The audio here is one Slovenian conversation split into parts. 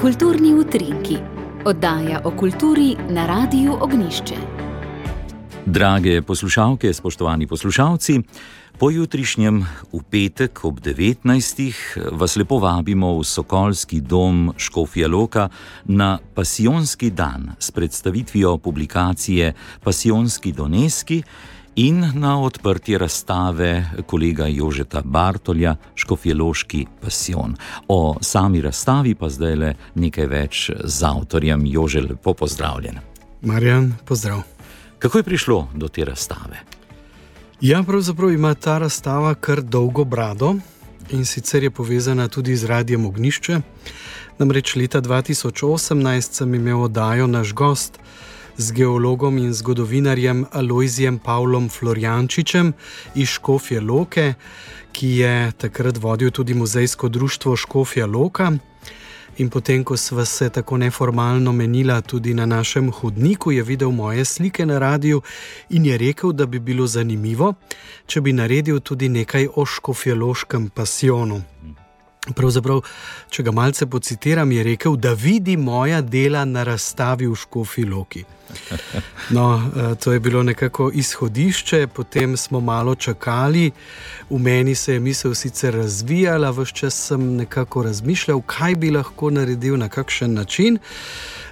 Kulturni utrinki, oddaja o kulturi na Radiu Ognišče. Drage poslušalke, spoštovani poslušalci, pojutrišnjem v petek ob 19. vas lepo vabimo v Sokolski dom Škofja Loka na Pasionski dan s predstavitvijo publikacije Pasionski Doneski in na odprtje razstave kolega Jožeta Bartolja Škofjeloški pasion. O sami razstavi pa zdaj le nekaj več z avtorjem Jože lepo pozdravljen. Marjan, pozdrav. Kako je prišlo do te razstave? Ja, pravzaprav ima ta razstava kar dolgo brado in sicer je povezana tudi z radijem Ognišče. Namreč leta 2018 sem imel oddajo naš gost z geologom in zgodovinarjem Aloizijem Pavlom Floriančičem iz Škofje Loke, ki je takrat vodil tudi muzejsko društvo Škofja Loka. In potem, ko sva se tako neformalno menila tudi na našem hodniku, je videl moje slike na radiju in je rekel, da bi bilo zanimivo, če bi naredil tudi nekaj o škofjološkem pasionu. Pravzaprav, če ga malce pocitiram, je rekel, da vidi moja dela na razstavi v Škofi Loki. No, eh, to je bilo nekako izhodišče, potem smo malo čakali, v meni se je misel sicer razvijala, vse čas sem nekako razmišljal, kaj bi lahko naredil, na kakšen način.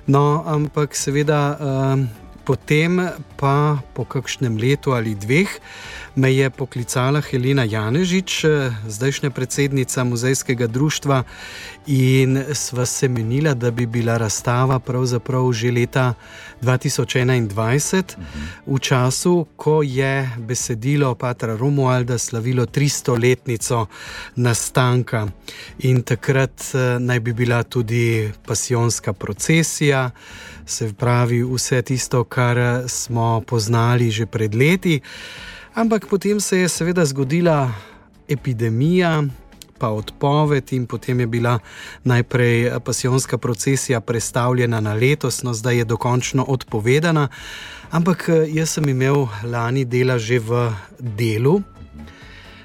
No, ampak seveda. Uh, potem pa po kakšnem letu ali dveh me je poklicala Helena Janežič, zdajšnja predsednica muzejskega društva, in sva se menila, da bi bila razstava pravzaprav že leta 2021, v času, ko je besedilo Patra Romualda slavilo 300-letnico nastanka. In takrat eh, naj bi bila tudi pasijonska procesija se pravi vse tisto, kar smo poznali že pred leti. Ampak potem se je seveda zgodila epidemija, pa odpoved, in potem je bila najprej pasijonska procesija prestavljena na letos, no zdaj je dokončno odpovedana. Ampak jaz sem imel lani dela že v delu.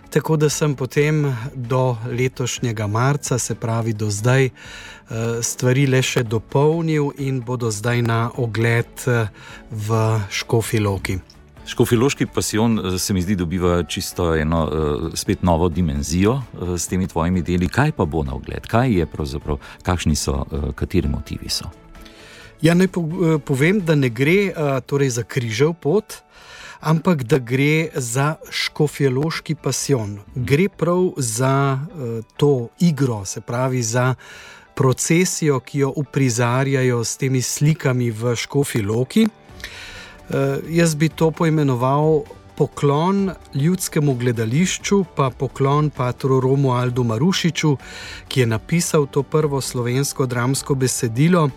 Tako da sem potem do letošnjega marca, se pravi do zdaj, Eh, stvari le še dopolnil in bodo zdaj na ogled eh, v Škofiloki. Škofiloški pasion eh, se mi zdi, dobiva čisto eno spet novo dimenzijo s temi tvojimi deli. Kaj pa bo na ogled, kaj je pravzaprav, kakšni so, kateri motivi so? Ja, naj povem, da ne gre torej za križev pot, ampak da gre za škofiloški pasion. Gre prav za to igro, se pravi za procesijo, ki jo uprizarjajo s temi slikami v Škofi Loki. Uh, jaz bi to poimenoval poklon ljudskemu gledališču, pa poklon patru Romu Aldu Marušiču, ki je napisal to prvo slovensko dramsko besedilo.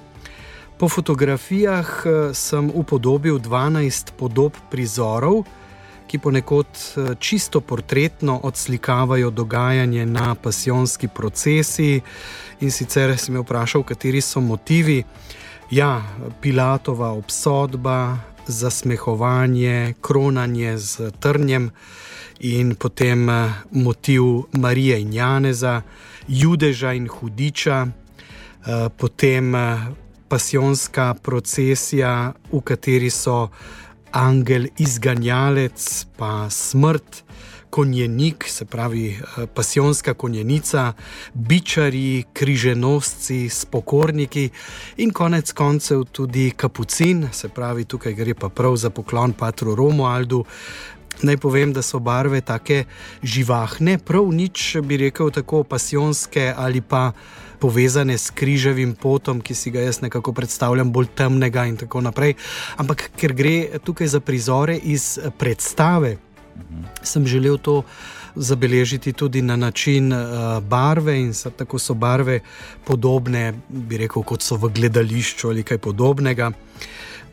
Po fotografijah eh, sem upodobil 12 podob prizorov, ki ponekod eh, čisto portretno odslikavajo dogajanje na pasijonski procesiji. In sicer sem me vprašal, kateri so motivi. Ja, Pilatova obsodba, zasmehovanje, kronanje z trnjem in potem eh, motiv Marije in Janeza, Judeža in Hudiča, eh, potem pasijonska procesija, v kateri so angel izganjalec, pa smrt, konjenik, se pravi eh, pasijonska konjenica, bičari, križenosci, spokorniki in konec koncev tudi kapucin, se pravi tukaj gre pa prav za poklon Patru Romualdu. Naj povem, da so barve tako živahne, prav nič bi rekel tako pasijonske ali pa povezane s križevim potom, ki si ga jaz nekako predstavljam, bolj temnega in tako naprej. Ampak ker gre tukaj za prizore iz predstave. Sem želel to zabeležiti tudi na način uh, barve in so, tako so barve podobne, bi rekel, kot so v gledališču ali kaj podobnega.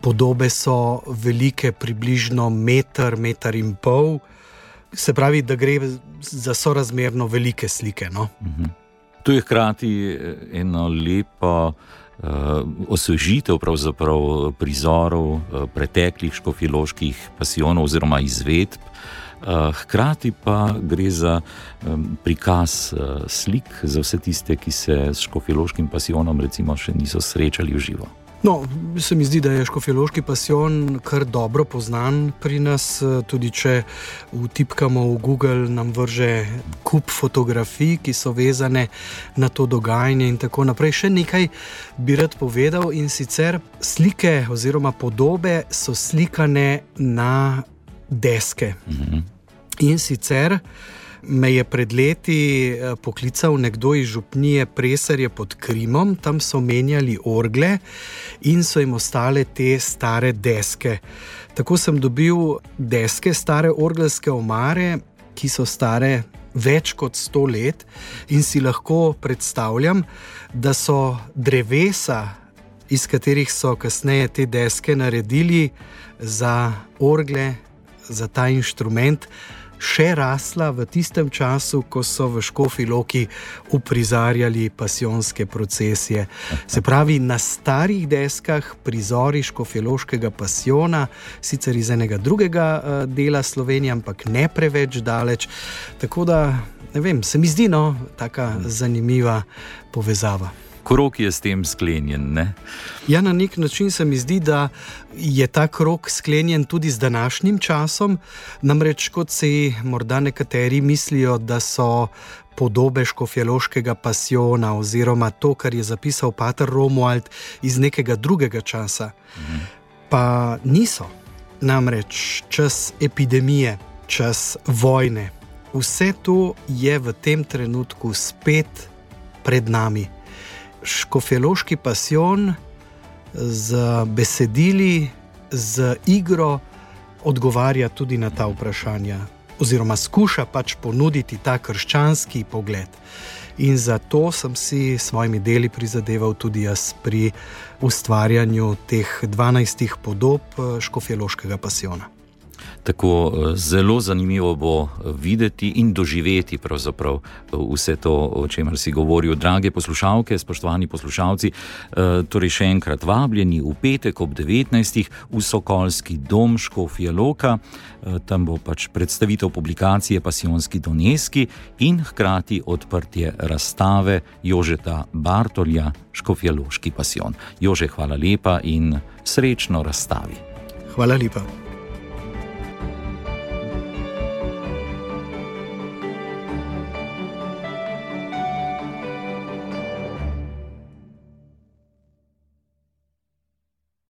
Podobe so velike, približno meter, meter in pol, se pravi, da gre za sorazmerno velike slike. No? Uh mhm. -huh. To je hkrati eh, eno lepo osvežitev prizorov uh, preteklih škofiloških pasionov oziroma izvedb. hkrati pa gre za prikaz slik za vse tiste, ki se s škofiloškim pasijonom recimo še niso srečali v živo. No, se mi zdi, da je škofiloški pasion kar dobro poznan pri nas. Tudi če vtipkamo v Google, nam vrže kup fotografij, ki so vezane na to dogajanje in tako naprej. Še nekaj bi rad povedal in sicer slike oziroma podobe so slikane na deske. Mhm. In sicer me je pred leti eh, poklical nekdo iz Župnije Presarje pod Krimom, tam so menjali orgle in so jim ostale te stare deske. Tako sem dobil deske, stare orgelske omare, ki so stare več kot sto let, in si lahko predstavljam, da so drevesa, iz katerih so kasneje te deske naredili za orgle, za ta inštrument še rasla v tistem času, ko so v Škofi Loki uprizarjali pasijonske procesije. Se pravi, na starih deskah prizori škofiloškega pasijona, sicer iz enega drugega uh, dela Slovenije, ampak ne preveč daleč. Tako da, ne vem, se mi zdi no, tako zanimiva povezava krok je s tem sklenjen. Ne? Ja, na nek način se mi zdi, da je ta krok sklenjen tudi z današnjim časom. Namreč, kot si morda nekateri mislijo, da so podobe škofjaloškega pasiona oziroma to, kar je zapisal Pater Romuald iz nekega drugega časa. Mhm. Pa niso. Namreč čas epidemije, čas vojne. Vse to je v tem trenutku spet pred nami škofjološki pasion z besedili, z igro odgovarja tudi na ta vprašanja, oziroma skuša pač ponuditi ta krščanski pogled. In zato sem si s svojimi deli prizadeval tudi jaz pri ustvarjanju teh 12 podob eh, škofjološkega pasiona. Tako eh, zelo zanimivo bo videti in doživeti eh, vse to, o čemer si govoril, drage poslušalke, spoštovani poslušalci. Eh, torej, še enkrat vabljeni v petek ob 19. v Sokolski dom Škofje Loka. Tam bo pač predstavitev publikacije Pasijonski Donetski in hkrati odprtje razstave Jožeta Bartolja Škofjaloški pasijon. Jože, hvala lepa in srečno razstavi. Hvala lepa.